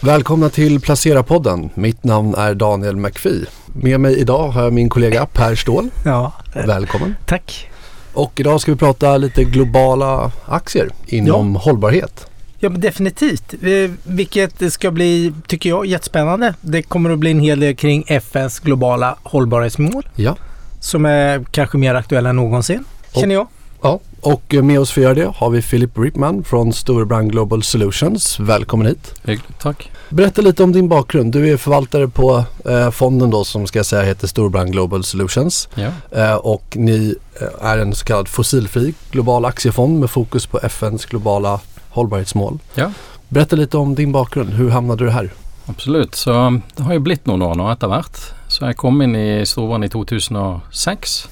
Välkomna till Placera-podden. Mitt namn är Daniel McPhee. Med mig idag har jag min kollega Per Ståhl. Ja, Välkommen. tack. Och idag ska vi prata lite globala aktier inom hållbarhet. Ja, men definitivt. Eh, Vilket ska bli, tycker jag, jättespännande. Det kommer att bli en hel del kring FNs globala hållbarhetsmål Ja. som är kanske mer aktuella än någonsin, känner jag. ja. Och med oss för att göra det har vi Philip Ripman från Storebrand Global Solutions. Välkommen hit. Hyggligt, tack. Berätta lite om din bakgrund. Du är förvaltare på eh, fonden då som ska jag säga heter Storebrand Global Solutions. Ja. Eh, och ni eh, är en så kallad fossilfri global aktiefond med fokus på FNs globala hållbarhetsmål. Ja. Berätta lite om din bakgrund. Hur hamnade du här? Absolutt. Så det har jo blitt noen år nå etter hvert. Så jeg kom inn i Storvann i 2006.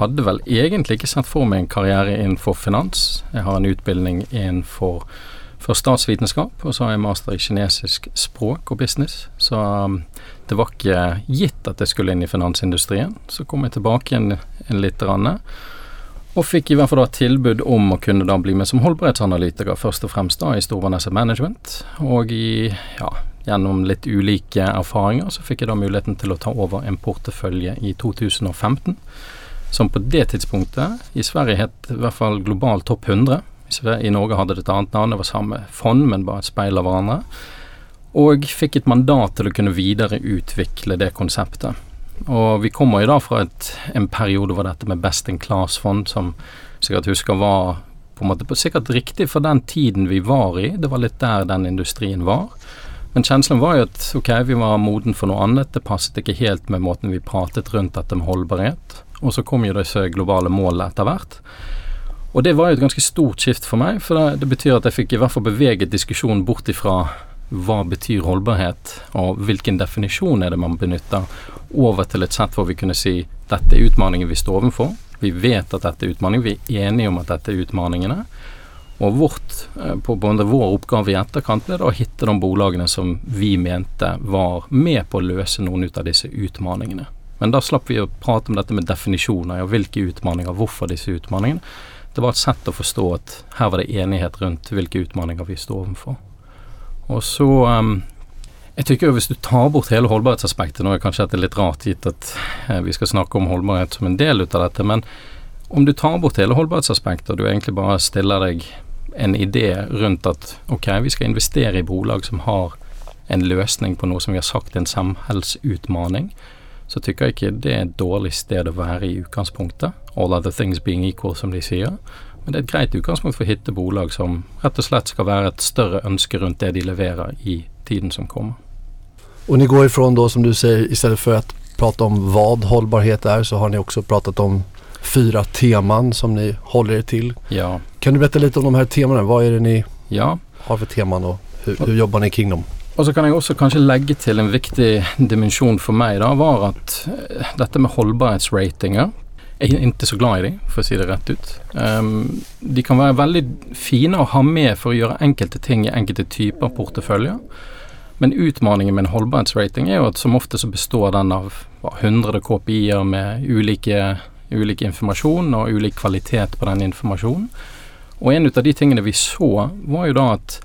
Hadde vel egentlig ikke sett for meg en karriere innenfor finans. Jeg har en utbildning innenfor først statsvitenskap, og så har jeg master i kinesisk språk og business. Så um, det var ikke gitt at jeg skulle inn i finansindustrien. Så kom jeg tilbake igjen en litt rann, og fikk i hvert fall da tilbud om å kunne da bli med som holdbarhetsanalytiker, først og fremst da i Storvannesset Management. Og i, ja, gjennom litt ulike erfaringer så fikk jeg da muligheten til å ta over en portefølje i 2015. Som på det tidspunktet i Sverige het i hvert fall Global topp 100. I, Norge hadde det et annet navn, det var samme fond, men bare et speil av hverandre. Og fikk et mandat til å kunne videreutvikle det konseptet. Og vi kommer jo da fra et, en periode hvor dette med best in class-fond, som sikkert husker var på en måte på, sikkert riktig for den tiden vi var i. Det var litt der den industrien var. Men kjenslen var jo at ok, vi var moden for noe annet. Det passet ikke helt med måten vi pratet rundt dette med holdbarhet. Og så kom jo disse globale målene etter hvert. Og det var jo et ganske stort skift for meg, for det, det betyr at jeg fikk i hvert fall beveget diskusjonen bort ifra hva betyr holdbarhet, og hvilken definisjon er det man benytter, over til et sett hvor vi kunne si dette er utfordringen vi står overfor. Vi vet at dette er utfordringen, vi er enige om at dette er utfordringene. Og vårt, eh, på både vår oppgave i etterkant ble da å hitte de bolagene som vi mente var med på å løse noen ut av disse utfordringene. Men da slapp vi å prate om dette med definisjoner, ja, hvilke utfordringer, hvorfor disse utfordringene. Det var et sett å forstå at her var det enighet rundt hvilke utfordringer vi står overfor. Og så um, Jeg tykker jo hvis du tar bort hele holdbarhetsaspektet Nå er kanskje dette litt rart, gitt at eh, vi skal snakke om holdbarhet som en del ut av dette, men om du tar bort hele holdbarhetsaspektet, og du egentlig bare stiller deg en idé rundt at ok, vi skal investere i bolag som har en løsning på noe som vi har sagt er en samhellsutmaning, så tykker jeg ikke det er et dårlig sted å være i utgangspunktet. All other things being equal, som de sier. Men det er et greit utgangspunkt for å hitte bolag som rett og slett skal være et større ønske rundt det de leverer i tiden som kommer. Og ni går ifrån da, som du sier, i stedet for å prate om hva hållbarhet er, så har ni også pratet om fyra teman som ni holder dere til. Ja. Kan du berätta litt om de här temaene? Hva er det ni Ja, har for teman og hvordan jobber ni kring dem? Og så kan jeg også kanskje legge til en viktig dimensjon for meg, da, var at eh, dette med holdbarhetsratinger Jeg er ikke så glad i de, for å si det rett ut. Um, de kan være veldig fine å ha med for å gjøre enkelte ting i enkelte typer porteføljer. Men utfordringen med en holdbarhetsrating er jo at som ofte så består den av hva, 100 KPI-er med ulike, ulike informasjon og ulik kvalitet på den informasjonen. Og en av de tingene vi så, var jo da at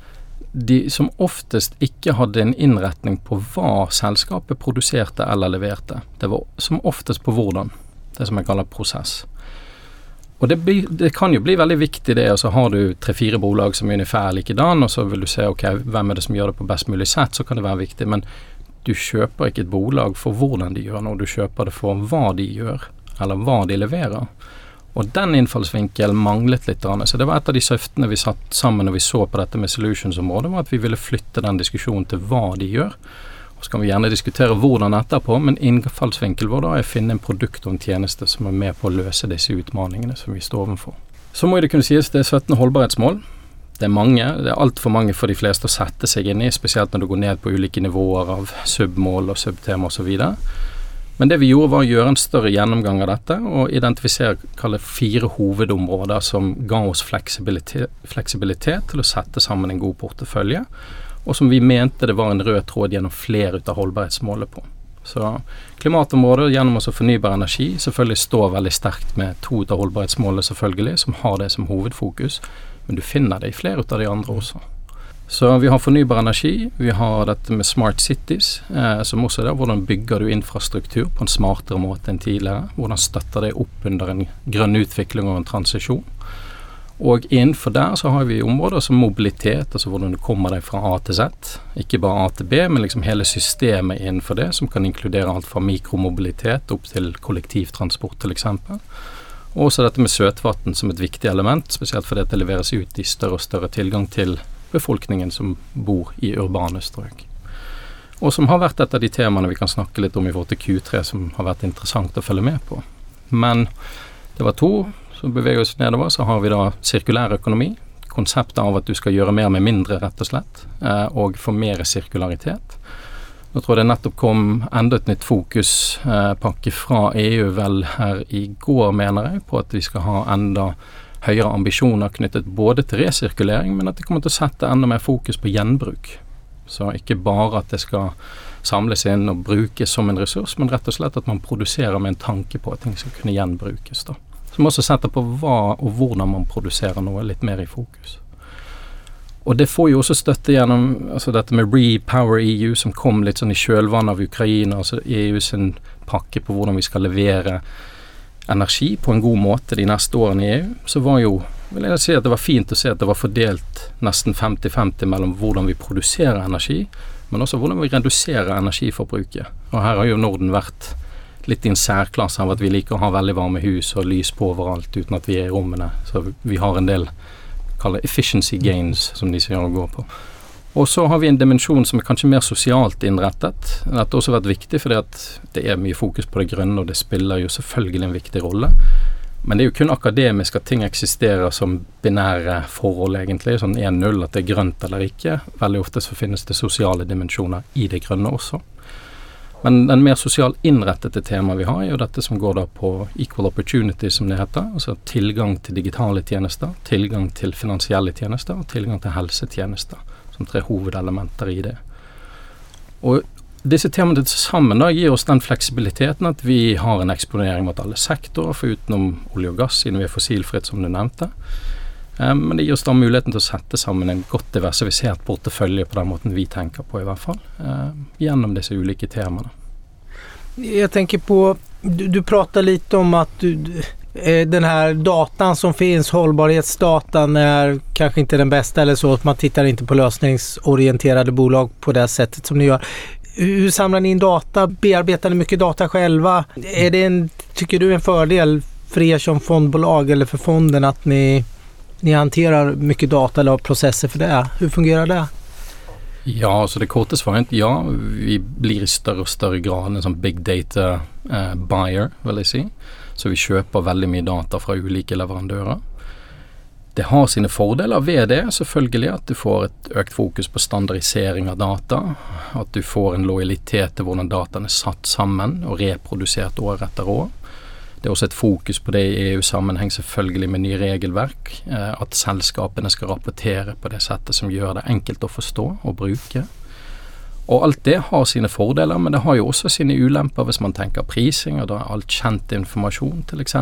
de som oftest ikke hadde en innretning på hva selskapet produserte eller leverte. Det var som oftest på hvordan. Det som jeg kaller prosess. Og det, blir- det kan jo bli veldig viktig det, og så har du tre-fire bolag som er ungefær likedan, og så vil du se ok, hvem er det som gjør det på best mulig sett, så kan det være viktig. Men du kjøper ikke et bolag for hvordan de gjør noe, du kjøper det for hva de gjør, eller hva de leverer. Og den innfallsvinkelen manglet litt. Så det var et av de søftene vi satt sammen når vi så på dette med solutions-området, var at vi ville flytte den diskusjonen til hva de gjør. Og Så kan vi gjerne diskutere hvordan etterpå, men innfallsvinkelen vår da er å finne en produkt og en tjeneste som er med på å løse disse utfordringene som vi står overfor. Så må det kunne sies det er 17 holdbarhetsmål. Det er mange, det er altfor mange for de fleste å sette seg inn i, spesielt når du går ned på ulike nivåer av submål og subtema osv. Men det vi gjorde var å gjøre en større gjennomgang av dette og identifisere kalle fire hovedområder som ga oss fleksibilitet, fleksibilitet til å sette sammen en god portefølje, og som vi mente det var en rød tråd gjennom flere av holdbarhetsmålet på. Så klimatområdet gjennom også fornybar energi selvfølgelig står veldig sterkt med to av holdbarhetsmålene selvfølgelig, som har det som hovedfokus, men du finner det i flere av de andre også. Så vi har fornybar energi, vi har dette med smart cities, eh, som også er der. Hvordan bygger du infrastruktur på en smartere måte enn tidligere? Hvordan støtter det opp under en grønn utvikling og en transisjon? Og innenfor der så har vi områder som mobilitet, altså hvordan du kommer deg fra A til Z. Ikke bare A til B, men liksom hele systemet innenfor det, som kan inkludere alt fra mikromobilitet opp til kollektivtransport f.eks. Og også dette med søtvann som et viktig element, spesielt fordi det leveres ut i større og større tilgang til befolkningen som bor i urbane strøk. Og som har vært et av de temaene vi kan snakke litt om i forhold til Q3 som har vært interessant å følge med på. Men det var to. Så beveger vi oss nedover, så har vi da sirkulær økonomi. Konseptet av at du skal gjøre mer med mindre, rett og slett. Eh, og få mer sirkularitet. Nå tror jeg det nettopp kom enda et nytt fokuspakke eh, fra EU vel her i går, mener jeg, på at vi skal ha enda høyere ambisjoner knyttet både til resirkulering, men at de kommer til å sette enda mer fokus på gjenbruk. Så ikke bare at det skal samles inn og brukes som en ressurs, men rett og slett at man produserer med en tanke på at ting skal kunne gjenbrukes. da. Som også setter på hva og hvordan man produserer noe litt mer i fokus. Og det får jo også støtte gjennom altså dette med Repower EU, som kom litt sånn i kjølvannet av Ukraina, altså EU sin pakke på hvordan vi skal levere energi på en god måte de neste årene i EU, så var jo vil jeg si at det var fint å se at det var fordelt nesten 50-50 mellom hvordan vi produserer energi, men også hvordan vi reduserer energiforbruket. Og her har jo Norden vært litt i en særklasse av at vi liker å ha veldig varme hus og lys på overalt uten at vi er i rommene. Så vi har en del kaller efficiency gains, som de sier å gå på. Og så har vi en dimensjon som er kanskje mer sosialt innrettet. Dette har også vært viktig fordi at det er mye fokus på det grønne, og det spiller jo selvfølgelig en viktig rolle. Men det er jo kun akademisk at ting eksisterer som binære forhold, egentlig. Sånn 1-0, at det er grønt eller ikke. Veldig ofte så finnes det sosiale dimensjoner i det grønne også. Men den mer sosialt innrettede temaet vi har, er jo dette som går da på equal opportunity, som det heter. Altså tilgang til digitale tjenester, tilgang til finansielle tjenester og tilgang til helsetjenester som tre hovedelementer i det. Og disse temaene til sammen da gir oss den fleksibiliteten at vi har en eksponering mot alle sektorer, for utenom olje og gass, siden vi er fossilfritt, som du nevnte. Um, men det gir oss da muligheten til å sette sammen en godt diversifisert portefølje på den måten vi tenker på, i hvert fall. Uh, gjennom disse ulike temaene. Jeg tenker på Du, du prater litt om at du, Eh, den här datan som finns, hållbarhetsdatan är kanske inte den bästa eller så. Man tittar inte på lösningsorienterade bolag på det sättet som ni gör. Hur samlar ni in data? Bearbetar ni mycket data själva? Är det en, tycker du en fördel för er som fondbolag eller för fonden att ni, ni hanterar mycket data eller har processer för det? Hur fungerar det? Ja, så det korte svaret ja. Vi blir i større og større grad en sånn big data uh, buyer, vil jeg si. Så vi kjøper veldig mye data fra ulike leverandører. Det har sine fordeler ved det, selvfølgelig, at du får et økt fokus på standardisering av data. At du får en lojalitet til hvordan dataene er satt sammen og reprodusert år etter år. Det er også et fokus på det i EU-sammenheng, selvfølgelig med nye regelverk. Eh, at selskapene skal rapportere på det settet som gjør det enkelt å forstå og bruke. Og alt det har sine fordeler, men det har jo også sine ulemper hvis man tenker prising, og da er alt kjent informasjon f.eks.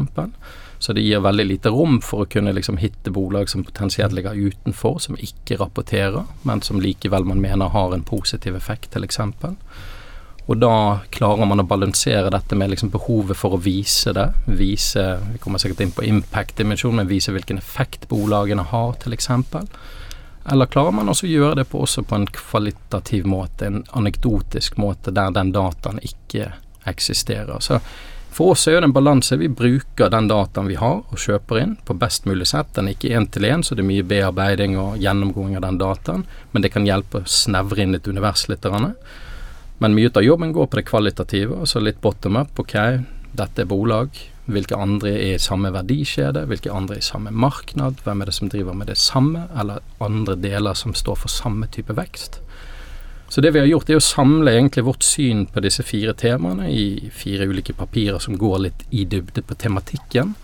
Så det gir veldig lite rom for å kunne liksom hitte bolag som potensielt ligger utenfor, som ikke rapporterer, men som likevel man mener har en positiv effekt f.eks. Og da klarer man å balansere dette med liksom behovet for å vise det. Vise Vi kommer sikkert inn på impact-dimensjonen, men vise hvilken effekt bolagene har, f.eks. Eller klarer man også å gjøre det på, også på en kvalitativ måte, en anekdotisk måte, der den dataen ikke eksisterer. Så for oss er det en balanse. Vi bruker den dataen vi har og kjøper inn på best mulig sett. Den er ikke én til én, så det er mye bearbeiding og gjennomgåing av den dataen, men det kan hjelpe å snevre inn et univers litt. Men mye av jobben går på det kvalitative, altså litt bottom up. Ok, dette er bolag hvilke andre er i samme verdikjede, hvilke andre er i samme marknad, hvem er det som driver med det samme, eller andre deler som står for samme type vekst. Så det vi har gjort, er å samle egentlig vårt syn på disse fire temaene i fire ulike papirer som går litt i dybde på tematikken.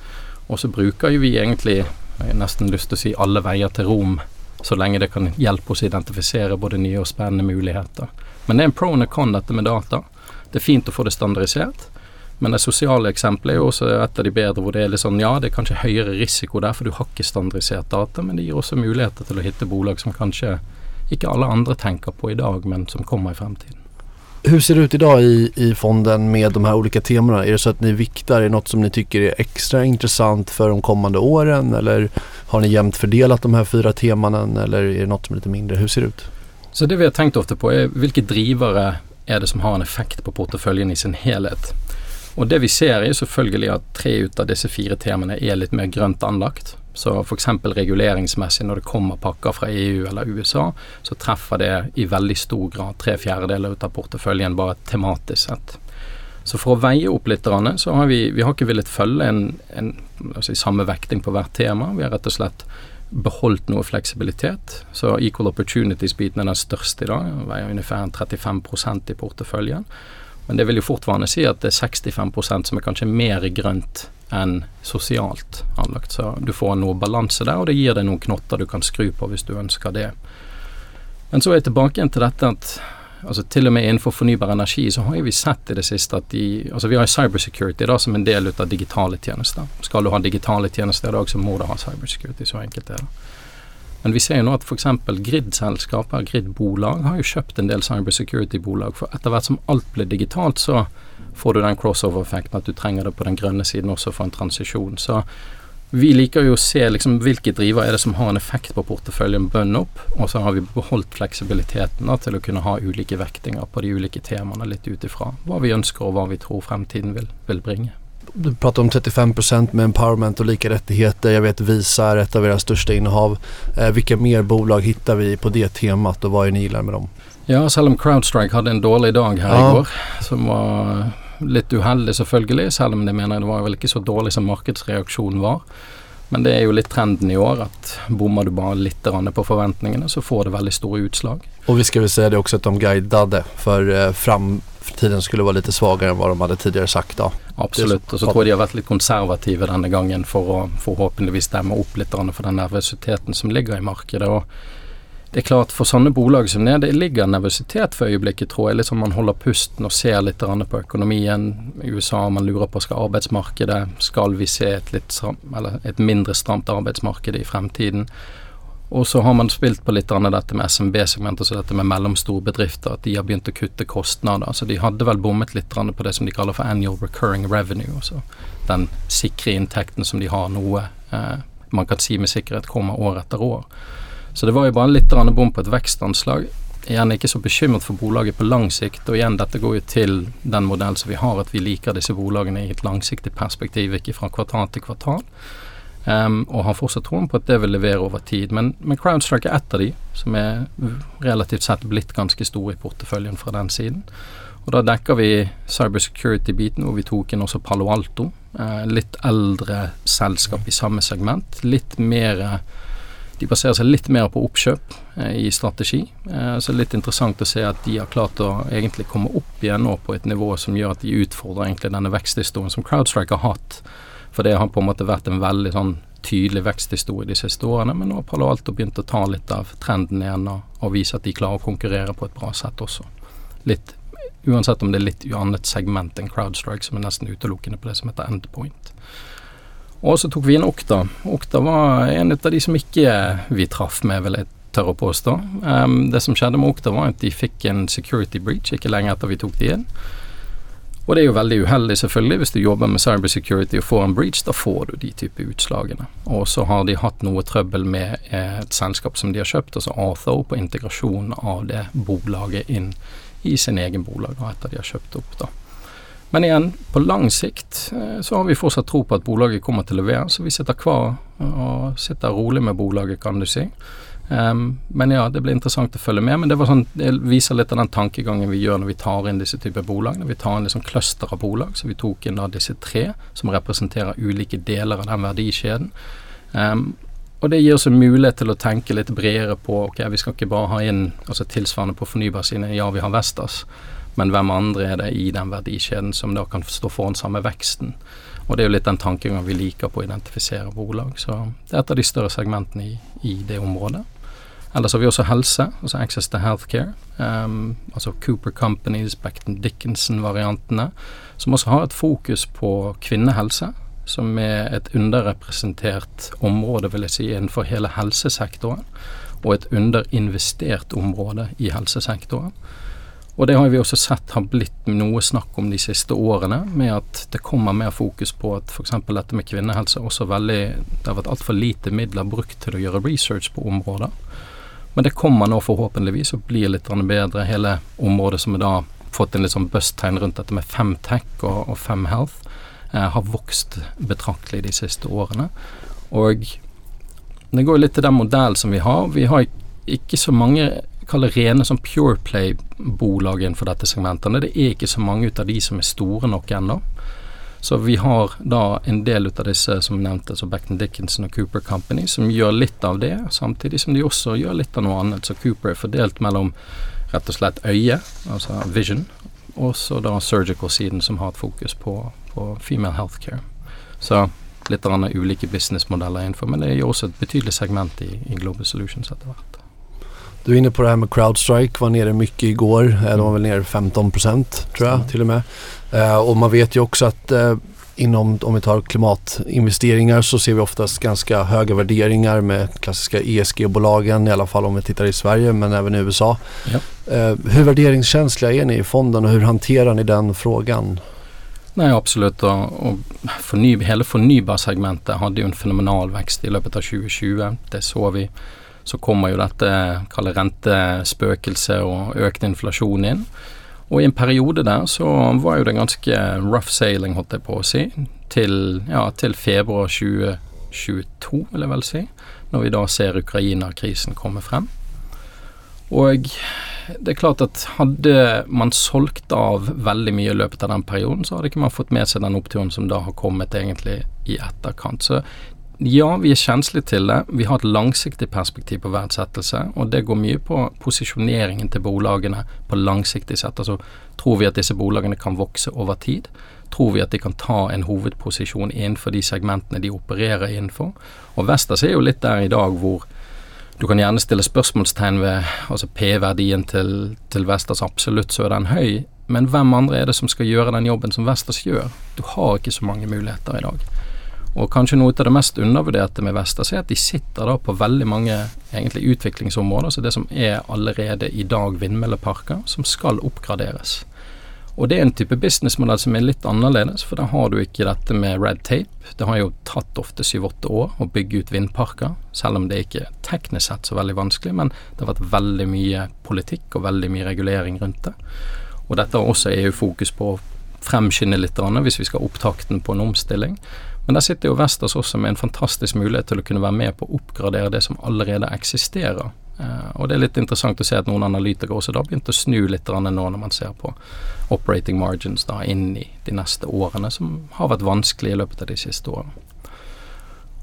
Og så bruker vi egentlig, jeg har nesten lyst til å si, alle veier til rom, så lenge det kan hjelpe oss å identifisere både nye og spennende muligheter. Men det er en pro and con, dette med data. Det er fint å få det standardisert. Men det sosiale eksempelet er jo også et av de bedre, hvor det er litt sånn ja, det er kanskje høyere risiko der, for du har ikke standardisert data, men det gir også muligheter til å hitte bolag som kanskje ikke alle andre tenker på i dag, men som kommer i fremtiden. Hur ser det ut idag i, i fonden med de här olika temana? Är det så att ni viktar, är det något som ni tycker är extra intressant för de kommande åren eller har ni jämnt fördelat de här fyra temanen eller är det något som är lite mindre? Hur ser det ut? Så det vi har tenkt ofte på er hvilke drivere er det som har en effekt på porteføljen i sin helhet. Og det vi ser er selvfølgelig at tre ut av disse fire temaene er litt mer grønt anlagt. Så f.eks. reguleringsmessig når det kommer pakker fra EU eller USA, så treffer det i veldig stor grad tre fjerdedeler ut av porteføljen bare tematisk sett. Så for å veie opp litt, så har vi, vi har ikke villet følge en, en si, samme vekting på hvert tema. Vi har rett og slett beholdt noe fleksibilitet. Så Equal Opportunities-biten er den største i dag, veier ungefær 35% i porteføljen. Men det vil jo fortfarande si at det er 65% som er kanskje mer grønt enn sosialt anlagt. Så du får noe balanse der, og det gir deg noen knotter du kan skru på hvis du ønsker det. Men så er jeg tilbake igjen til dette at altså til og med innenfor fornybar energi så har vi sett i det siste at de altså Vi har cybersecurity da som en del ut av digitale tjenester. Skal du ha digitale tjenester i dag, så må du ha cybersecurity. Så enkelt er det. Men vi ser jo nå at f.eks. Grid-selskaper, Grid-bolag, har jo kjøpt en del cybersecurity-bolag. For etter hvert som alt blir digitalt, så får du den crossover-effekten at du trenger det på den grønne siden også for en transisjon. Så vi liker jo å se liksom hvilke driver er det som har en effekt på porteføljen bønn opp, og så har vi beholdt fleksibiliteten da, til å kunne ha ulike vektinger på de ulike temaene litt ut ifra hva vi ønsker og hva vi tror fremtiden vil, vil bringe. Du pratar om 35% med empowerment och lika rättigheter. Jag vet Visa är ett av era största innehav. Eh, vilka mer bolag hittar vi på det temat och vad är ni gillar med dem? Ja, selv om Crowdstrike hadde en dårlig dag her ja. i går, som var litt uheldig selvfølgelig, selv om det mener jeg det var vel ikke så dårlig som markedsreaksjonen var. Men det er jo litt trenden i år at bommer du bare litt på forventningene, så får det veldig store utslag. Og vi skal vel si det også at de guidet for eh, framtiden skulle være litt svakere enn hva de hadde tidligere sagt. da. Absolutt. Og så tror jeg de har vært litt konservative denne gangen for å forhåpentligvis stemme opp litt for den nervøsiteten som ligger i markedet. og det er klart, for sånne bolag som det, det ligger nervøsitet for øyeblikket, tror jeg. Sånn man holder pusten og ser litt på økonomien. I USA man lurer på skal arbeidsmarkedet Skal vi se et, litt eller et mindre stramt arbeidsmarked i fremtiden? Og så har man spilt på litt dette med SMB-segmentet, altså dette med mellomstore bedrifter, at de har begynt å kutte kostnader. Så de hadde vel bommet litt på det som de kaller for annual recurring revenue. Altså den sikre inntekten som de har noe eh, man kan si med sikkerhet kommer år etter år. Så det var jo bare litt bom på et vekstanslag. Igjen ikke så bekymret for bolaget på lang sikt. Og igjen, dette går jo til den modellen som vi har, at vi liker disse bolagene i et langsiktig perspektiv, ikke fra kvartal til kvartal. Um, og har fortsatt troen på at det vil levere over tid. Men, men CrowdStrike er ett av de som er relativt sett blitt ganske store i porteføljen fra den siden. Og da dekker vi cybersecurity-biten, hvor vi tok inn også Palo Alto. Uh, litt eldre selskap i samme segment. Litt mer de baserer seg litt mer på oppkjøp eh, i strategi. Eh, så litt interessant å se at de har klart å egentlig komme opp igjen nå på et nivå som gjør at de utfordrer egentlig denne veksthistorien som Crowdstrike har hatt. For det har på en måte vært en veldig sånn tydelig veksthistorie de siste årene, men nå har Palo Alto begynt å ta litt av trenden igjen og, og vise at de klarer å konkurrere på et bra sett også. Litt Uansett om det er litt annet segment enn Crowdstrike, som er nesten utelukkende på det som heter endpoint. Og så tok vi inn Okta. Okta var en av de som ikke vi traff med, vil jeg tørre å påstå. Um, det som skjedde med Okta, var at de fikk en security breach ikke lenge etter vi tok de inn. Og det er jo veldig uheldig, selvfølgelig. Hvis du jobber med cybersecurity og får en breach, da får du de type utslagene. Og så har de hatt noe trøbbel med et selskap som de har kjøpt, altså Artho, på integrasjon av det bolaget inn i sin egen bolag, da, etter de har kjøpt opp, da. Men igjen, på lang sikt eh, så har vi fortsatt tro på at bolaget kommer til å levere, så vi sitter kvar og sitter rolig med bolaget, kan du si. Um, men ja, det blir interessant å følge med. Men det, sånn, det, viser litt av den tankegangen vi gjør når vi tar inn disse typer bolag. Når vi tar inn liksom cluster av bolag, så vi tok inn da disse tre som representerer ulike deler av den verdikjeden. Um, og det gir oss en mulighet til å tenke litt bredere på ok, vi skal ikke bare ha inn altså tilsvarende på fornybarsiden, ja vi har Vestas. Men hvem andre er det i den verdikjeden som da kan stå foran samme veksten? Og det er jo litt den tankegangen vi liker på å identifisere bolag. Så det er et av de større segmentene i, i det området. Ellers har vi også helse, altså Access to Healthcare. Um, altså Cooper Companies, Becton Dickinson-variantene. Som også har et fokus på kvinnehelse, som er et underrepresentert område, vil jeg si, innenfor hele helsesektoren. og et underinvestert område i helsesektoren. Og det har vi også sett har blitt noe snakk om de siste årene, med at det kommer mer fokus på at f.eks. dette med kvinnehelse også veldig Det har vært altfor lite midler brukt til å gjøre research på områder. Men det kommer nå forhåpentligvis og blir litt bedre. Hele området som har da fått en litt sånn bust-tegn rundt dette med femtech og, og femhealth, eh, har vokst betraktelig de siste årene. Og det går litt til den modellen som vi har. Vi har ikke så mange kaller rene som pure play-bolag innenfor dette segmentet. Det er ikke så mange ut av de som er store nok ennå. Så vi har da en del av disse som nevnte, så Beckton Dickinson og Cooper Company, som gjør litt av det, samtidig som de også gjør litt av noe annet. Så Cooper er fordelt mellom rett og slett øye, altså vision, og så da surgical-siden, som har et fokus på, på female healthcare. Så litt av ulike businessmodeller innenfor, men det er jo også et betydelig segment i, i Global Solutions etter hvert. Du är inne på det här med Crowdstrike, var nere mycket igår. Eh, de var väl nere 15 procent tror jag till och med. Eh, och man vet ju också att eh, inom, om vi tar klimatinvesteringar så ser vi oftast ganska höga värderingar med klassiska ESG-bolagen, i alla fall om vi tittar i Sverige men även i USA. Ja. Hur värderingskänsliga är ni i fonden och hur hanterar ni den frågan? Nej, absolutt. Og, og forny, hele fornybarsegmentet hadde jo en fenomenal vekst i løpet av 2020. Det så vi så kommer jo dette kalle rentespøkelset og økt inflasjon inn. Og i en periode der så var jo det ganske rough sailing, holdt jeg på å si, til, ja, til februar 2022, vil jeg vel si, når vi da ser Ukraina-krisen komme frem. Og det er klart at hadde man solgt av veldig mye i løpet av den perioden, så hadde ikke man fått med seg den oppturen som da har kommet egentlig i etterkant. Så ja, vi er kjenslige til det. Vi har et langsiktig perspektiv på verdsettelse, og det går mye på posisjoneringen til bolagene på langsiktig sett. Altså tror vi at disse bolagene kan vokse over tid? Tror vi at de kan ta en hovedposisjon innenfor de segmentene de opererer innenfor? Og Vestas er jo litt der i dag hvor du kan gjerne stille spørsmålstegn ved altså P-verdien til, til Vestas. Absolutt så er den høy, men hvem andre er det som skal gjøre den jobben som Vestas gjør? Du har ikke så mange muligheter i dag. Og kanskje noe av det mest undervurderte med Vestas er at de sitter da på veldig mange egentlig utviklingsområder, så det som er allerede i dag vindmølleparker, som skal oppgraderes. Og det er en type businessmodell som er litt annerledes, for da har du ikke dette med red tape. Det har jo tatt ofte syv-åtte år å bygge ut vindparker, selv om det ikke er teknisk sett så veldig vanskelig, men det har vært veldig mye politikk og veldig mye regulering rundt det. Og dette har også EU fokus på å fremskynde litt, hvis vi skal ha opptakten på en omstilling. Men der sitter jo Vestas også med en fantastisk mulighet til å kunne være med på å oppgradere det som allerede eksisterer. Uh, og det er litt interessant å se at noen analytikere også da begynte å snu litt nå når man ser på operating margins da inn i de neste årene, som har vært vanskelig i løpet av de siste årene.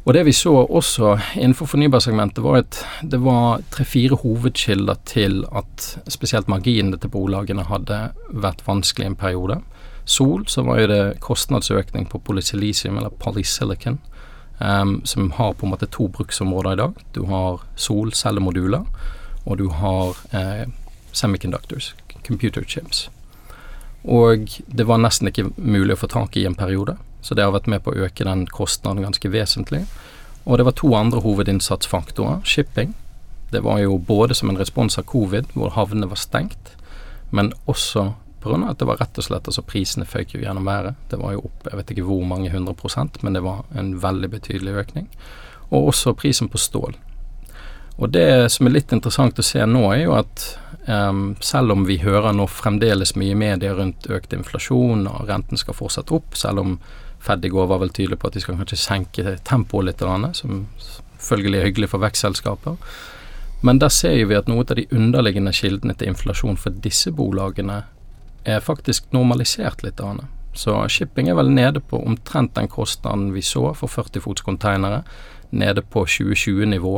Og det vi så også innenfor fornybarsegmentet, var at det var tre-fire hovedkilder til at spesielt marginene til bolagene hadde vært vanskelig en periode. Sol, så var jo det kostnadsøkning på polysilisium, eller polysilicon, um, som har på en måte to bruksområder i dag. Du har solcellemoduler, og du har eh, semiconductors, computer chips. Og det var nesten ikke mulig å få tak i en periode, så det har vært med på å øke den kostnaden ganske vesentlig. Og det var to andre hovedinnsatsfaktorer. Shipping. Det var jo både som en respons av covid, hvor havnene var stengt, men også pga. at det var rett og slett altså Prisene føyk jo gjennom været. Det var jo opp jeg vet ikke hvor mange hundre prosent, men det var en veldig betydelig økning. Og også prisen på stål. Og det som er litt interessant å se nå, er jo at um, selv om vi hører nå fremdeles mye i media rundt økt inflasjon, og renten skal fortsette opp, selv om Fed i går var vel tydelig på at de skal kanskje senke tempoet litt, som selvfølgelig er hyggelig for vekstselskaper. Men der ser vi at noe av de underliggende kildene til inflasjon for disse bolagene er faktisk normalisert litt. Annet. Så shipping er vel nede på omtrent den kostnaden vi så for 40 fots containere. Nede på 2020-nivå,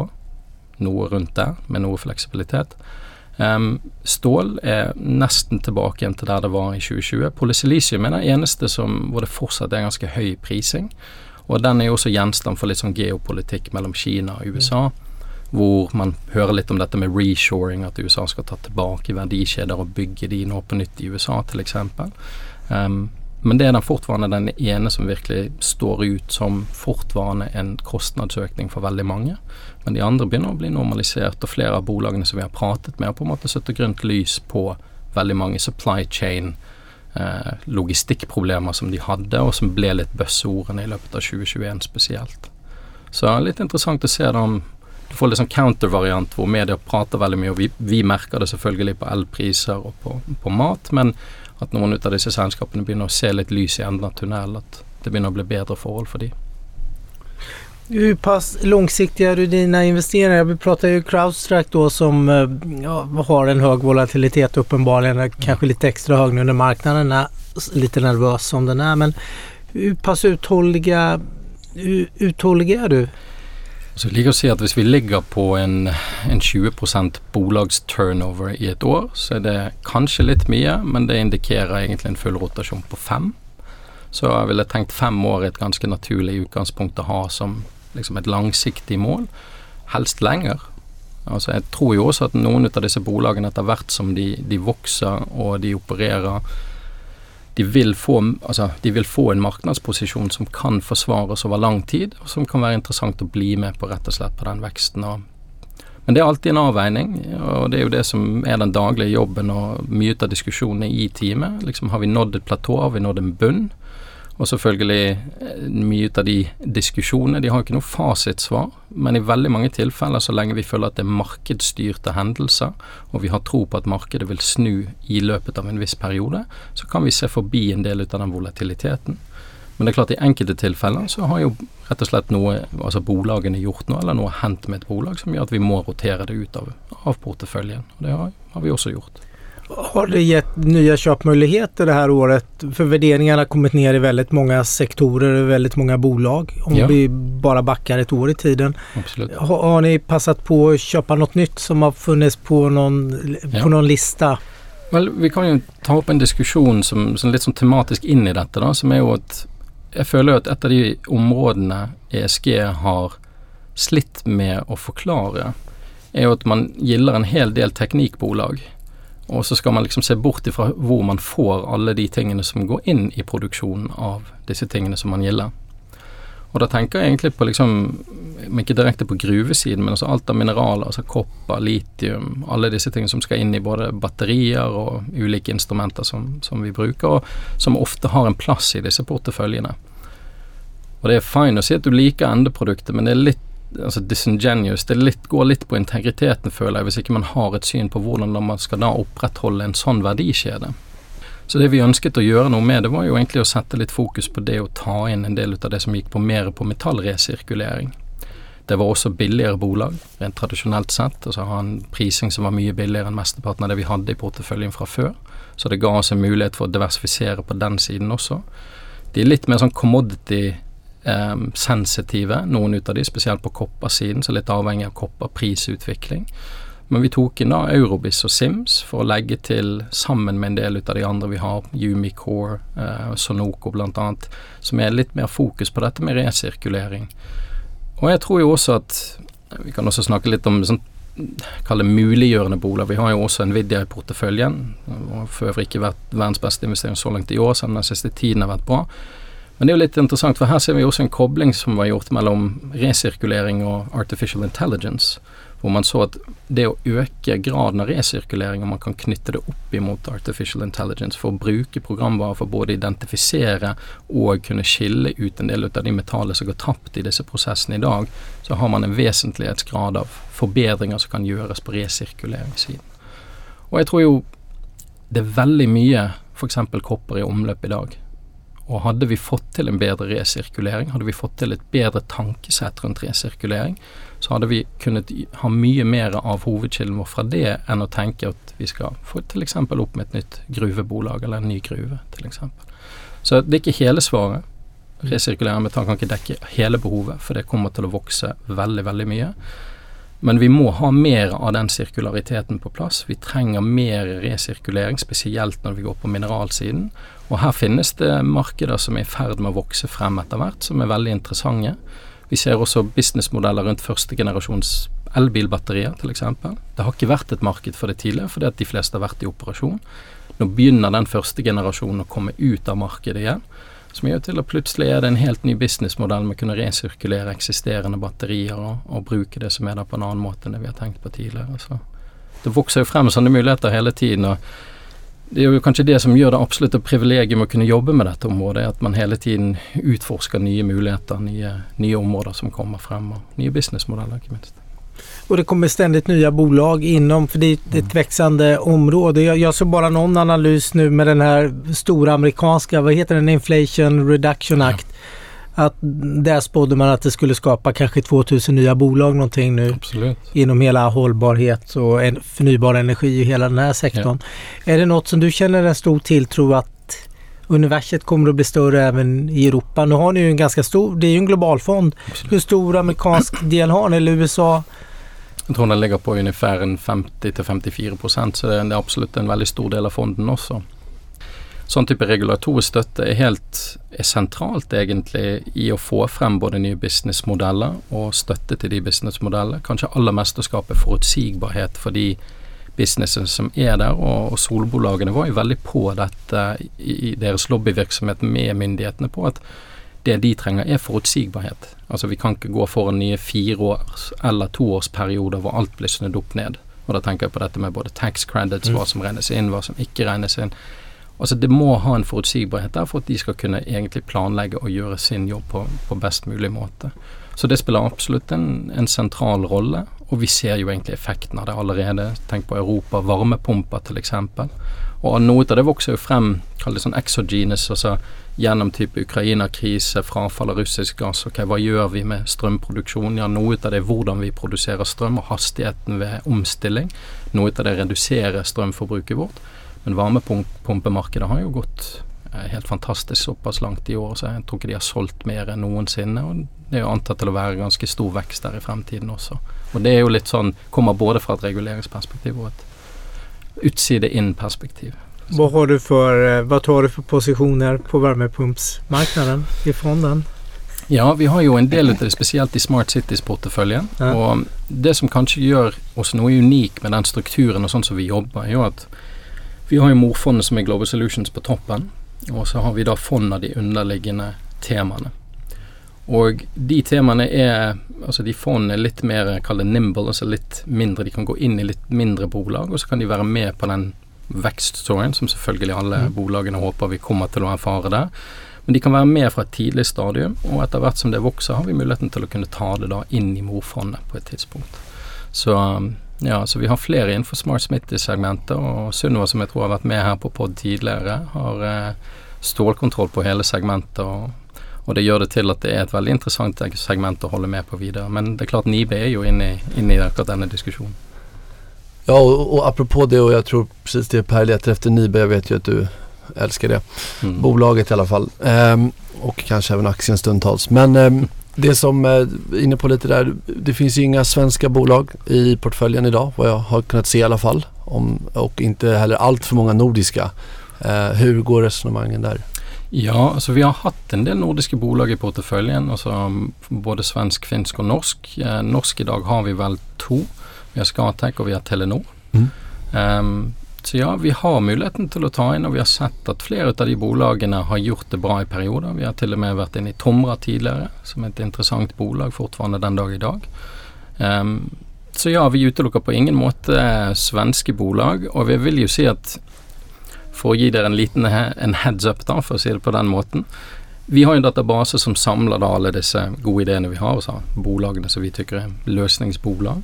noe rundt der, med noe fleksibilitet. Um, stål er nesten tilbake igjen til der det var i 2020. Polysilisium er den eneste som, hvor det fortsatt er ganske høy prising. Og den er jo også gjenstand for litt sånn geopolitikk mellom Kina og USA. Mm hvor man hører litt om dette med reshoring, at USA skal ta tilbake verdikjeder og bygge de nå på nytt i USA, eksempel. Um, men det er den fortvarende den ene som virkelig står ut som fortvarende en kostnadsøkning for veldig mange. Men de andre begynner å bli normalisert, og flere av bolagene som vi har pratet med, har på en måte satt grønt lys på veldig mange supply chain eh, logistikkproblemer som de hadde, og som ble litt buzzordene i løpet av 2021 spesielt. Så litt interessant å se da om du får litt sånn countervariant hvor media prater veldig mye, og vi, vi merker det selvfølgelig på elpriser og på, på mat, men at noen av disse selskapene begynner å se litt lys i enden av tunnelen. At det begynner å bli bedre forhold for dem. Hur pass långsiktiga är dina investeringar? Vi pratar ju Crowdstrike då som eh, ja, har en hög volatilitet uppenbarligen. kanskje Kanske lite extra hög nu när marknaden är lite nervös som den är. Men hur pass uthålliga, uthålliga du? Så jeg liker å si at hvis vi ligger på en, en 20% bolagsturnover i et år, så er det kanskje litt mye, men det indikerer egentlig en full rotasjon på fem. Så jeg ville tenkt fem år er et ganske naturlig utgangspunkt å ha som liksom et langsiktig mål. Helst lenger. Altså Jeg tror jo også at noen av disse bolagene etter hvert som de, de vokser og de opererer de vil, få, altså, de vil få en markedsposisjon som kan forsvares over lang tid, og som kan være interessant å bli med på rett og slett på den veksten. men det er alltid en avveining, og det er jo det som er den daglige jobben og mye av diskusjonene i teamet. Liksom, har vi nådd et platå, har vi nådd en bunn? Og selvfølgelig mye mye av de diskusjonene, de har ikke noe fasitsvar, men i veldig mange tilfeller, så lenge vi føler at det er markedsstyrte hendelser, og vi har tro på at markedet vil snu i løpet av en viss periode, så kan vi se forbi en del ut av den volatiliteten. Men det er klart i enkelte tilfeller så har jo rett og slett noe, altså bolagene gjort noe, eller noe hendt med et bolag som gjør at vi må rotere det ut av, av porteføljen. Og det har, har vi også gjort. Har det gett nya köpmöjligheter det här året? För värderingarna har kommit ner i väldigt många sektorer och väldigt många bolag. Om ja. vi bara backar ett år i tiden. Har, har, ni passat på att köpa något nytt som har funnits på någon, ja. på någon lista? Vel, vi kan jo ta opp en diskusjon som, som litt sånn tematisk inn i dette, da, som er jo at jeg føler at et av de områdene ESG har slitt med å forklare, er jo at man gilder en hel del teknikkbolag og så skal man liksom se bort ifra hvor man får alle de tingene som går inn i produksjonen av disse tingene som man gilder. Og da tenker jeg egentlig på liksom Ikke direkte på gruvesiden, men altså alt av mineraler, altså kopper, litium, alle disse tingene som skal inn i både batterier og ulike instrumenter som, som vi bruker, og som ofte har en plass i disse porteføljene. Og det er fine å si at du liker endeproduktet, men det er litt altså disingenuous. Det litt, går litt på integriteten, føler jeg, hvis ikke man har et syn på hvordan man skal da opprettholde en sånn verdikjede. Så det vi ønsket å gjøre noe med, det var jo egentlig å sette litt fokus på det å ta inn en del av det som gikk på mer på metallresirkulering. Det var også billigere bolag, rent tradisjonelt sett. Altså ha en prising som var mye billigere enn mesteparten av det vi hadde i porteføljen fra før. Så det ga oss en mulighet for å diversifisere på den siden også. De litt mer sånn commodity eh, sensitive, noen ut av de, spesielt på koppersiden, så litt avhengig av kopperprisutvikling. Men vi tok inn da Eurobis og Sims for å legge til sammen med en del ut av de andre vi har, Umicore, eh, Sonoco bl.a., som er litt mer fokus på dette med resirkulering. Og jeg tror jo også at Vi kan også snakke litt om sånn kalle muliggjørende boliger. Vi har jo også Nvidia i porteføljen. Og for øvrig ikke vært verdens beste investering så langt i år, selv om den siste tiden har vært bra. Men det er jo litt interessant, for her ser vi også en kobling som var gjort mellom resirkulering og artificial intelligence. Hvor man så at det å øke graden av resirkulering, og man kan knytte det opp imot artificial intelligence for å bruke programvarer for både å identifisere og kunne skille ut en del av de metallene som går tapt i disse prosessene i dag, så har man en vesentlighetsgrad av forbedringer som kan gjøres på resirkuleringssiden. Og jeg tror jo det er veldig mye f.eks. kopper i omløp i dag og hadde vi fått til en bedre resirkulering, hadde vi fått til et bedre tankesett rundt resirkulering, så hadde vi kunnet ha mye mer av hovedkilden vår fra det enn å tenke at vi skal få f.eks. opp med et nytt gruvebolag eller en ny gruve, f.eks. Så det er ikke hele svaret. Resirkulering metall kan ikke dekke hele behovet, for det kommer til å vokse veldig, veldig mye. Men vi må ha mer av den sirkulariteten på plass. Vi trenger mer resirkulering, spesielt når vi går på mineralsiden. Og her finnes det markeder som er i ferd med å vokse frem etter hvert, som er veldig interessante. Vi ser også businessmodeller rundt første generasjons elbilbatterier, f.eks. Det har ikke vært et marked for det tidligere, fordi at de fleste har vært i operasjon. Nå begynner den første generasjonen å komme ut av markedet igjen. Som gjør til at plutselig er det en helt ny businessmodell med å kunne resirkulere eksisterende batterier og, og, bruke det som er der på en annen måte enn det vi har tenkt på tidligere. Så det vokser jo frem sånne muligheter hele tiden. og det er jo kanskje det som gjør det absolutte privilegium å kunne jobbe med dette området, at man hele tiden utforsker nye muligheter, nye, nye områder som kommer frem, og nye businessmodeller, ikke minst. Och det kommer ständigt nya bolag inom, för det är ett växande område. Jag, jag såg bara någon analys nu med den här stora amerikanska, vad heter den, Inflation Reduction Act. Ja. Att där spådde man att det skulle skapa kanske 2000 nya bolag någonting nu. Absolut. Inom hela hållbarhet och en, förnybar energi i hela den här sektorn. Ja. Är det något som du känner en stor tilltro att universet kommer att bli större även i Europa? Nu har ni ju en ganska stor, det är ju en global fond. Absolut. Hur stor amerikansk del har ni? Eller USA? Jeg tror den ligger på ungefær 50-54 prosent, så det er absolutt en veldig stor del av fonden også. Sånn type regulatorisk støtte er helt er sentralt egentlig i å få frem både nye businessmodeller og støtte til de businessmodellene. Kanskje aller mest å skape forutsigbarhet for de businessene som er der. Og, og solbolagene var jo veldig på dette i, i deres lobbyvirksomhet med myndighetene på at det de trenger, er forutsigbarhet. Altså Vi kan ikke gå for en nye fireårs- eller toårsperioder hvor alt blir snudd opp ned. Og da tenker jeg på dette med både tax credits, mm. hva som regnes inn, hva som ikke regnes inn. Altså Det må ha en forutsigbarhet der for at de skal kunne egentlig planlegge og gjøre sin jobb på, på best mulig måte. Så det spiller absolutt en, en, sentral rolle, og vi ser jo egentlig effekten av det allerede. Tenk på Europa, varmepumper f.eks. Og noe av det vokser jo frem, kall det sånn exogenous, altså gjennom type Ukraina-krise, frafall av russisk gass. Ok, hva gjør vi med strømproduksjon? Ja, noe av det er hvordan vi produserer strøm, og hastigheten ved omstilling. Noe av det reduserer strømforbruket vårt. Men varmepumpemarkedet har jo gått eh, helt fantastisk såpass langt i år, så jeg tror ikke de har solgt mer enn noensinne. og Det er jo antatt til å være ganske stor vekst der i fremtiden også. Og det er jo litt sånn, kommer både fra et reguleringsperspektiv og et utside-inn-perspektiv. Hva, har du för, eh, tar du for positioner på varmepumpsmarkedet i fonden? Ja, vi har jo en del av det spesielt i Smart Cities-porteføljen. Ja. Og det som kanskje gjør oss noe unik med den strukturen og sånn som vi jobber, er jo at vi har jo morfondet som er Global Solutions på toppen, og så har vi da fond av de underliggende temaene. Og de temaene er Altså de fondene er litt mer kall det nimble, altså litt mindre. De kan gå inn i litt mindre bolag, og så kan de være med på den vekststoryen, som selvfølgelig alle mm. bolagene håper vi kommer til å erfare der. Men de kan være med fra et tidlig stadium, og etter hvert som det vokser, har vi muligheten til å kunne ta det da inn i morfondet på et tidspunkt. Så ja, så vi har flere innenfor Smart Smitty-segmentet, og Sunniva, som jeg tror har vært med her på pod tidligere, har eh, stålkontroll på hele segmentet. og og det gjør det til at det er et veldig interessant segment å holde med på videre. Men det er klart Nibe er jo inne i, inne i akkurat denne diskusjonen. Ja, og, og apropå det og jeg tror precis det Per leter etter Nibe. jeg vet jo at du elsker det. Mm. Bolaget i alle fall. Um, og kanskje også aktien stundtals. Men um, det som är eh, inne på litt der, Det finnes jo inga svenske bolag i porteføljen i dag, hva jeg har kunnet se i alle fall. Om, og ikke heller altfor mange nordiske. nordiska. Ehm, går resonemangen där? Ja, altså vi har hatt en del nordiske bolag i porteføljen. altså Både svensk, finsk og norsk. Eh, norsk i dag har vi vel to. Vi har Skatec og vi har Telenor. Mm. Um, så ja, vi har muligheten til å ta inn, og vi har sett at flere av de bolagene har gjort det bra i perioder. Vi har til og med vært inne i Tomra tidligere, som er et interessant bolag fortfarande den dag i dag. Um, så ja, vi utelukker på ingen måte svenske bolag, og vi vil jo si at for å gi dere en liten en heads up, da, for å si det på den måten. Vi har en database som samler da alle disse gode ideene vi har, altså bolagene som vi tykker er løsningsbolag.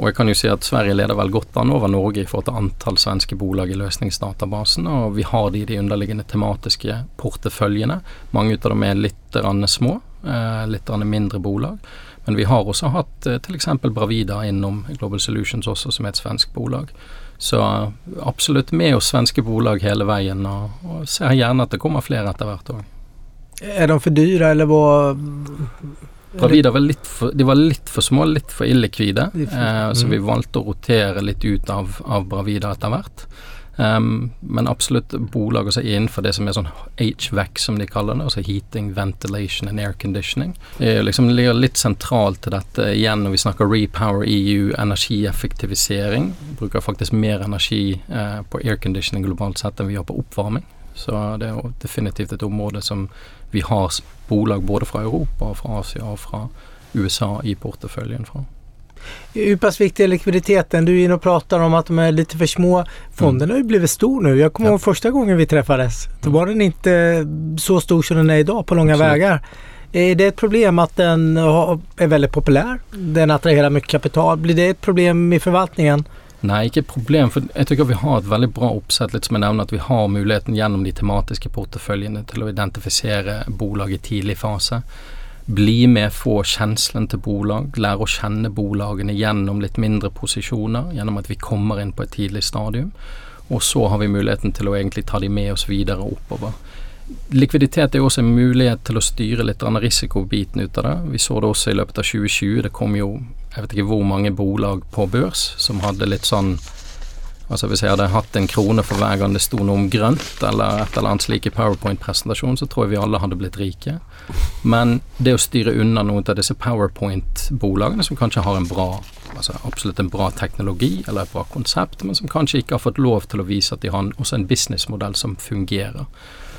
Og jeg kan jo si at Sverige leder vel godt an over Norge i forhold til antall svenske bolag i løsningsdatabasen, og vi har de i de underliggende tematiske porteføljene. Mange av dem er litt små, eh, litt mindre bolag. Men vi har også hatt eh, f.eks. Bravida innom Global Solutions også, som er et svensk bolag. Så absolutt med oss svenske bolag hele veien, og, og ser gjerne at det kommer flere etter hvert òg. Er de for dyre, eller hva Bravida var litt for, de var litt for små, litt for illikvide, eh, så vi mm. valgte å rotere litt ut av, av Bravida etter hvert. Um, men absolutt bolag er innenfor det som er sånn HVAC, som de kaller det. Altså heating, ventilation and air conditioning. Det liksom ligger litt sentralt til dette igjen når vi snakker Repower EU, energieffektivisering. Bruker faktisk mer energi uh, på airconditioning globalt sett enn vi gjør på oppvarming. Så det er jo definitivt et område som vi har bolag både fra Europa, fra Asia og fra USA i porteføljen fra. Hur pass viktig är likviditeten? Du är inne och pratar om att de är lite för små. Fonden mm. har ju blivit stor nu. Jag kommer ja. ihåg första gången vi träffades. Då var den inte så stor som den är idag på långa Absolut. vägar. Är det ett problem att den är väldigt populär? Den attraherar mycket kapital. Blir det ett problem i förvaltningen? Nei, ikke et problem. For jeg tykker vi har et veldig bra oppsett. Litt som jeg nevner, at vi har muligheten gjennom de tematiske porteføljene til å identifisere bolag i tidlig fase bli med, få kjenslen til bolag, lære å kjenne bolagene gjennom litt mindre posisjoner, gjennom at vi kommer inn på et tidlig stadium. Og så har vi muligheten til å egentlig ta de med oss videre oppover. Likviditet er også en mulighet til å styre litt risikobiten ut av det. Vi så det også i løpet av 2020. Det kom jo jeg vet ikke hvor mange bolag på børs som hadde litt sånn Altså Hvis jeg hadde hatt en krone for hver gang det sto noe om grønt, eller et eller annet slik i powerpoint-presentasjon, så tror jeg vi alle hadde blitt rike. Men det å styre unna noen av disse powerpoint-bolagene som kanskje har en bra altså absolutt en bra teknologi eller et bra konsept, men som kanskje ikke har fått lov til å vise at de har også en businessmodell som fungerer.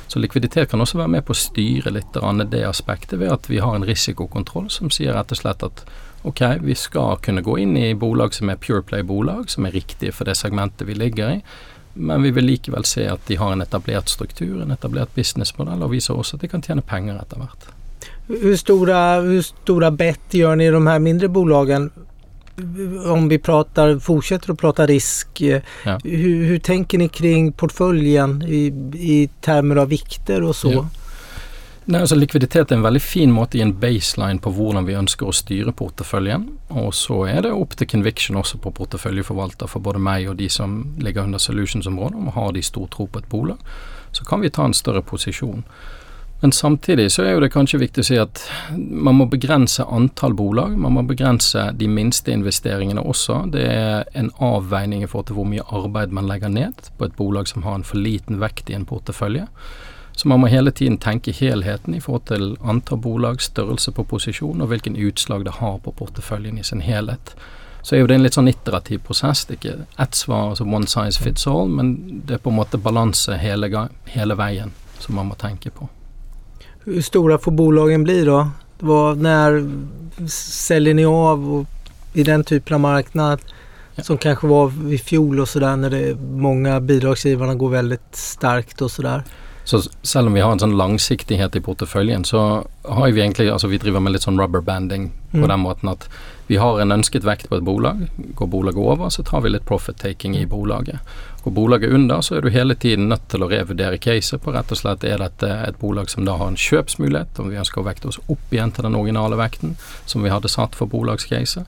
Så likviditet kan også være med på å styre litt det aspektet ved at vi har en risikokontroll som sier rett og slett at ok, vi skal kunne gå inn i bolag som er Pureplay-bolag, som er riktige for det segmentet vi ligger i, men vi vil likevel se at de har en etablert struktur, en etablert businessmodell, og viser også at de kan tjene penger etter hvert. Hvor store, store stora bett gjør ni i de her mindre bolagen? Om vi pratar, fortsetter å prate risk, ja. hur, tänker ni kring porteføljen i, i termer av vikter og så? Ja. Nei, altså Likviditet er en veldig fin måte i en baseline på hvordan vi ønsker å styre porteføljen. Og så er det opp til conviction også på porteføljeforvalter for både meg og de som ligger under solutions-området. Om har de stor tro på et bolag, så kan vi ta en større posisjon. Men samtidig så er jo det kanskje viktig å si at man må begrense antall bolag. Man må begrense de minste investeringene også. Det er en avveining i forhold til hvor mye arbeid man legger ned på et bolag som har en for liten vekt i en portefølje. Så man må hele tiden tenke helheten i forhold til antall bolag, størrelse på posisjon og hvilken utslag det har på porteføljen i sin helhet. Så er jo det en litt sånn iterativ prosess. Det er ikke ett svar, altså one size fits all, men det er på en måte balanse hele, hele veien som man må tenke på. Hvor store får bolagen bli da? Når selger ni av i den typen av marknad? Ja. Som kanskje var i og sådär når mange bidragsgiverne går veldig sterkt og sådär. Så selv om vi har en sånn langsiktighet i porteføljen, så har vi egentlig altså vi driver med litt sånn rubberbanding på mm. den måten at vi har en ønsket vekt på et bolag. Går bolaget over, så tar vi litt profit-taking i bolaget. Går bolaget under, så er du hele tiden nødt til å revurdere caset på rett og slett er dette et bolag som da har en kjøpsmulighet, om vi ønsker å vekte oss opp igjen til den originale vekten som vi hadde satt for bolagscaset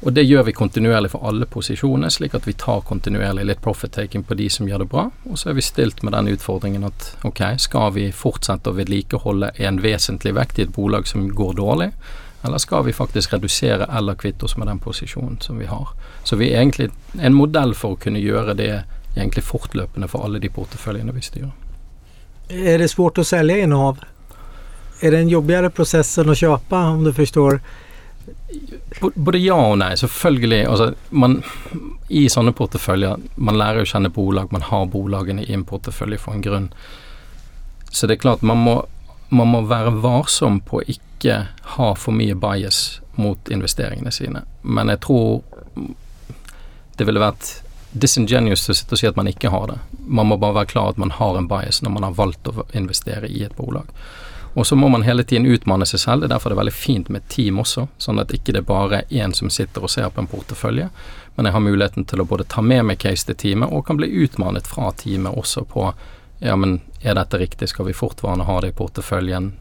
og det gjør vi kontinuerlig for alle posisjoner, slik at vi tar kontinuerlig litt profit-taking på de som gjør det bra. Og så er vi stilt med den utfordringen at ok, skal vi fortsette å vedlikeholde en vesentlig vekt i et bolag som går dårlig, eller skal vi faktisk redusere eller kvitte oss med den posisjonen som vi har. Så vi er egentlig en modell for å kunne gjøre det egentlig fortløpende for alle de porteføljene vi styrer. Er det svårt å selge innehav? Er det en jobbigere prosess enn å kjøpe, om du forstår? Både ja og nei, selvfølgelig. Altså, man, I sånne porteføljer Man lærer å kjenne bolag, man har bolagene i en portefølje for en grunn. Så det er klart, man må, man må være varsom på å ikke ha for mye bias mot investeringene sine. Men jeg tror det ville vært disingenuous å sitte og si at man ikke har det. Man må bare være klar at man har en bias når man har valgt å investere i et bolag. Og så må man hele tiden utmanne seg selv. Det er derfor det er veldig fint med team også, sånn at ikke det er bare én som sitter og ser på en portefølje, men jeg har muligheten til å både ta med meg case til teamet, og kan bli utmannet fra teamet også på ja, men er dette riktig, skal vi fortvarende ha det i porteføljen,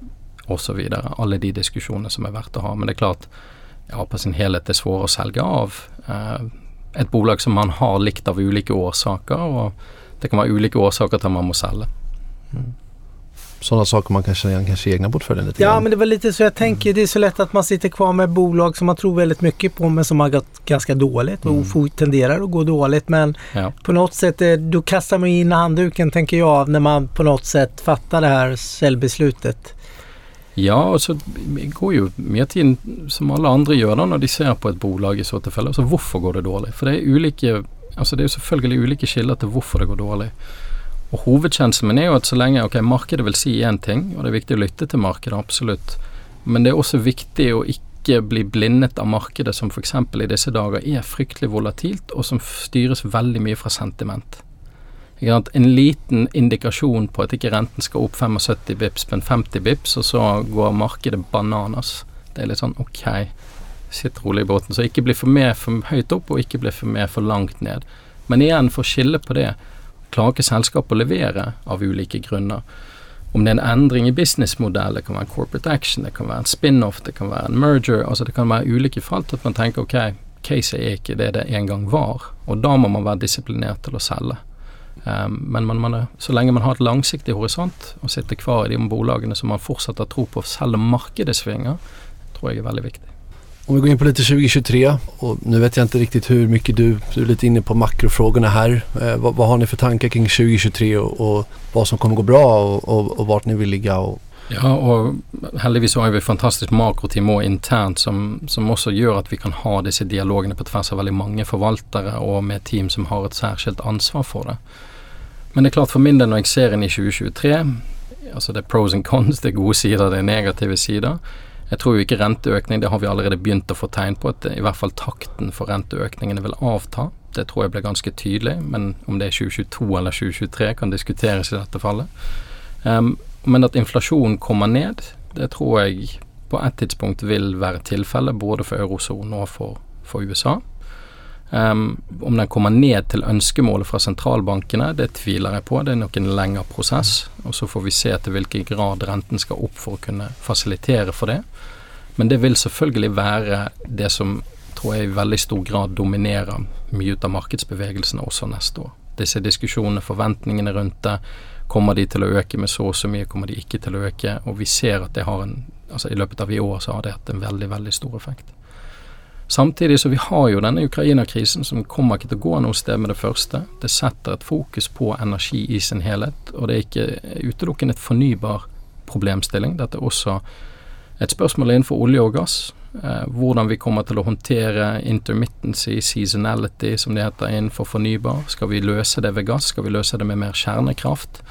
osv. Alle de diskusjonene som er verdt å ha. Men det er klart, ja, på sin helhet er svårt å selge av eh, et bolag som man har likt av ulike årsaker, og det kan være ulike årsaker til at man må selge. Mm. Sådana saker man kan känna igen kanske i egna portföljen lite Ja grann. men det var lite så jag tänker. Det är så lätt att man sitter kvar med bolag som man tror väldigt mycket på men som har gått ganska dåligt och Mm. tenderar att gå dåligt. Men Ja. på något sätt eh, då kastar man in handduken tänker jag när man på något sätt fattar det här säljbeslutet. Ja, og så går jo mye tiden som alle andre gjør da når de ser på et bolag i så tilfelle. Altså hvorfor går det dårlig? For det er ulike Altså det er jo selvfølgelig ulike kilder til hvorfor det går dårlig. Og hovedkjenselen min er jo at så lenge Ok, markedet vil si én ting, og det er viktig å lytte til markedet, absolutt. Men det er også viktig å ikke bli blindet av markedet, som f.eks. i disse dager er fryktelig volatilt, og som styres veldig mye fra sentiment. En liten indikasjon på at ikke renten skal opp 75 bips, men 50 bips, og så går markedet bananas. Det er litt sånn ok, sitt rolig i båten. Så ikke bli for med for høyt opp, og ikke bli for med for langt ned. Men igjen, for å skille på det, klarer ikke selskapet å levere av ulike grunner. Om det er en endring i businessmodell, det kan være en corporate action, det kan være en spin-off, det kan være en merger, altså det kan være ulike felt at man tenker ok, caset er ikke det det en gang var, og da må man være disiplinert til å selge. Um, men man, man er, så lenge man har et langsiktig horisont og sitter kvar i de bolagene som man fortsatt har tro på, selv om markedet svinger, tror jeg er veldig viktig. Om vi går in på lite 2023 och nu vet jag inte riktigt hur mycket du, du är lite inne på makrofrågorna här. Eh, vad, vad har ni för tankar kring 2023 och, och vad som kommer gå bra och, och, och vart ni vill ligga? Och, Ja, og heldigvis har vi et fantastisk makroteam også internt som, som også gjør at vi kan ha disse dialogene på tvers av veldig mange forvaltere og med team som har et særskilt ansvar for det. Men det er klart for min del når jeg ser inn i 2023, altså det er pros and cons, det er gode sider, det er negative sider. Jeg tror jo ikke renteøkning, det har vi allerede begynt å få tegn på, at i hvert fall takten for renteøkningene vil avta. Det tror jeg ble ganske tydelig, men om det er 2022 eller 2023 kan diskuteres i dette fallet. Um, men at inflasjonen kommer ned, det tror jeg på et tidspunkt vil være tilfellet både for eurosonen og for, for USA. Um, om den kommer ned til ønskemålet fra sentralbankene, det tviler jeg på. Det er nok en lengre prosess. Og så får vi se til hvilken grad renten skal opp for å kunne fasilitere for det. Men det vil selvfølgelig være det som tror jeg i veldig stor grad dominerer mye ut av markedsbevegelsene også neste år. Disse diskusjonene, forventningene rundt det. Kommer de til å øke med så og så mye, kommer de ikke til å øke? Og vi ser at det har en Altså i løpet av i år så har det hatt en veldig, veldig stor effekt. Samtidig så vi har jo denne Ukraina-krisen som kommer ikke til å gå noe sted med det første. Det setter et fokus på energi i sin helhet, og det er ikke utelukkende et fornybar problemstilling. Dette er også et spørsmål innenfor olje og gass. Eh, hvordan vi kommer til å håndtere intermittency, seasonality, som det heter innenfor fornybar. Skal vi løse det ved gass? Skal vi løse det med mer kjernekraft?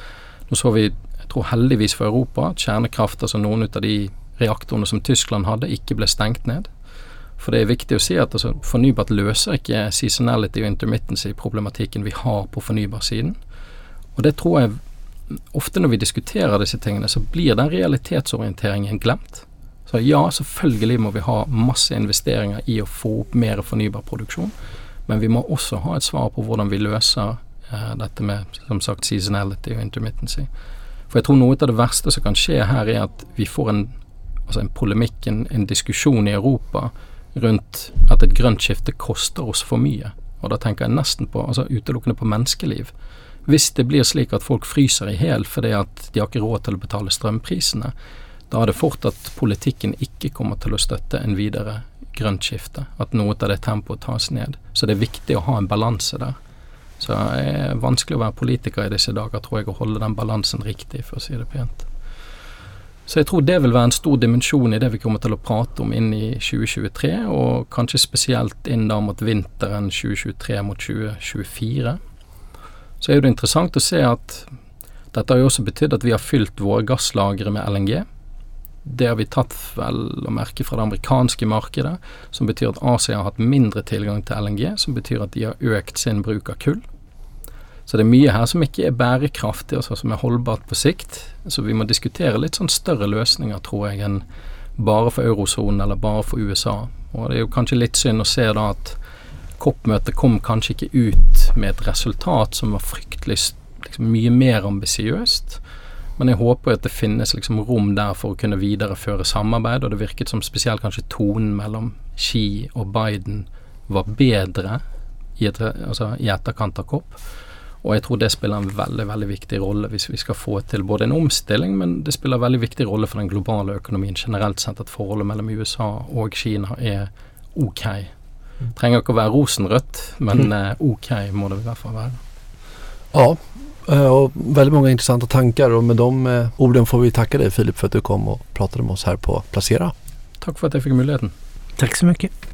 Nå så vi, jeg tror heldigvis for Europa, at kjernekraft, altså noen av de reaktorene som Tyskland hadde, ikke ble stengt ned. For det er viktig å si at altså, fornybart løser ikke seasonality og intermittency-problematikken vi har på fornybarsiden. Og det tror jeg ofte når vi diskuterer disse tingene, så blir den realitetsorienteringen glemt. Så ja, selvfølgelig må vi ha masse investeringer i å få opp mer fornybar produksjon, men vi må også ha et svar på hvordan vi løser eh, dette med som sagt seasonality og intermittency. For jeg tror noe av det verste som kan skje her, er at vi får en, altså en polemikk, en, en diskusjon i Europa rundt at et grønt skifte koster oss for mye. Og da tenker jeg nesten på, altså utelukkende på menneskeliv. Hvis det blir slik at folk fryser i hjel fordi at de har ikke råd til å betale strømprisene, da er det fort at politikken ikke kommer til å støtte en videre grønt skifte. At noe av det tempoet tas ned. Så det er viktig å ha en balanse der. Så det er vanskelig å være politiker i disse dager, tror jeg, å holde den balansen riktig, for å si det pent. Så jeg tror det vil være en stor dimensjon i det vi kommer til å prate om inn i 2023, og kanskje spesielt inn da mot vinteren 2023 mot 2024. Så er det interessant å se at dette har jo også betydd at vi har fylt våre gasslagre med LNG. Det har vi tatt vel å merke fra det amerikanske markedet, som betyr at Asia har hatt mindre tilgang til LNG, som betyr at de har økt sin bruk av kull. Så det er mye her som ikke er bærekraftig, altså som er holdbart på sikt. Så vi må diskutere litt sånn større løsninger, tror jeg, enn bare for eurosonen eller bare for USA. Og det er jo kanskje litt synd å se da at COP-møtet kom kanskje ikke ut med et resultat som var fryktelig liksom, mye mer ambisiøst. Men jeg håper at det finnes liksom rom der for å kunne videreføre samarbeid, og det virket som spesielt kanskje tonen mellom Xi og Biden var bedre i, et, altså, i etterkant av COP. Og jeg tror det spiller en veldig veldig viktig rolle hvis vi skal få til både en omstilling, men det spiller en veldig viktig rolle for den globale økonomien generelt sett at forholdet mellom USA og Kina er ok. Trenger ikke å være rosenrødt, men eh, ok må det i hvert fall være. Ja, og veldig mange interessante intressanta Og och med de ordene orden får vi takke deg, Filip for at du kom og pratet med oss her på Placera. Takk for at jeg fikk muligheten. Takk så mycket.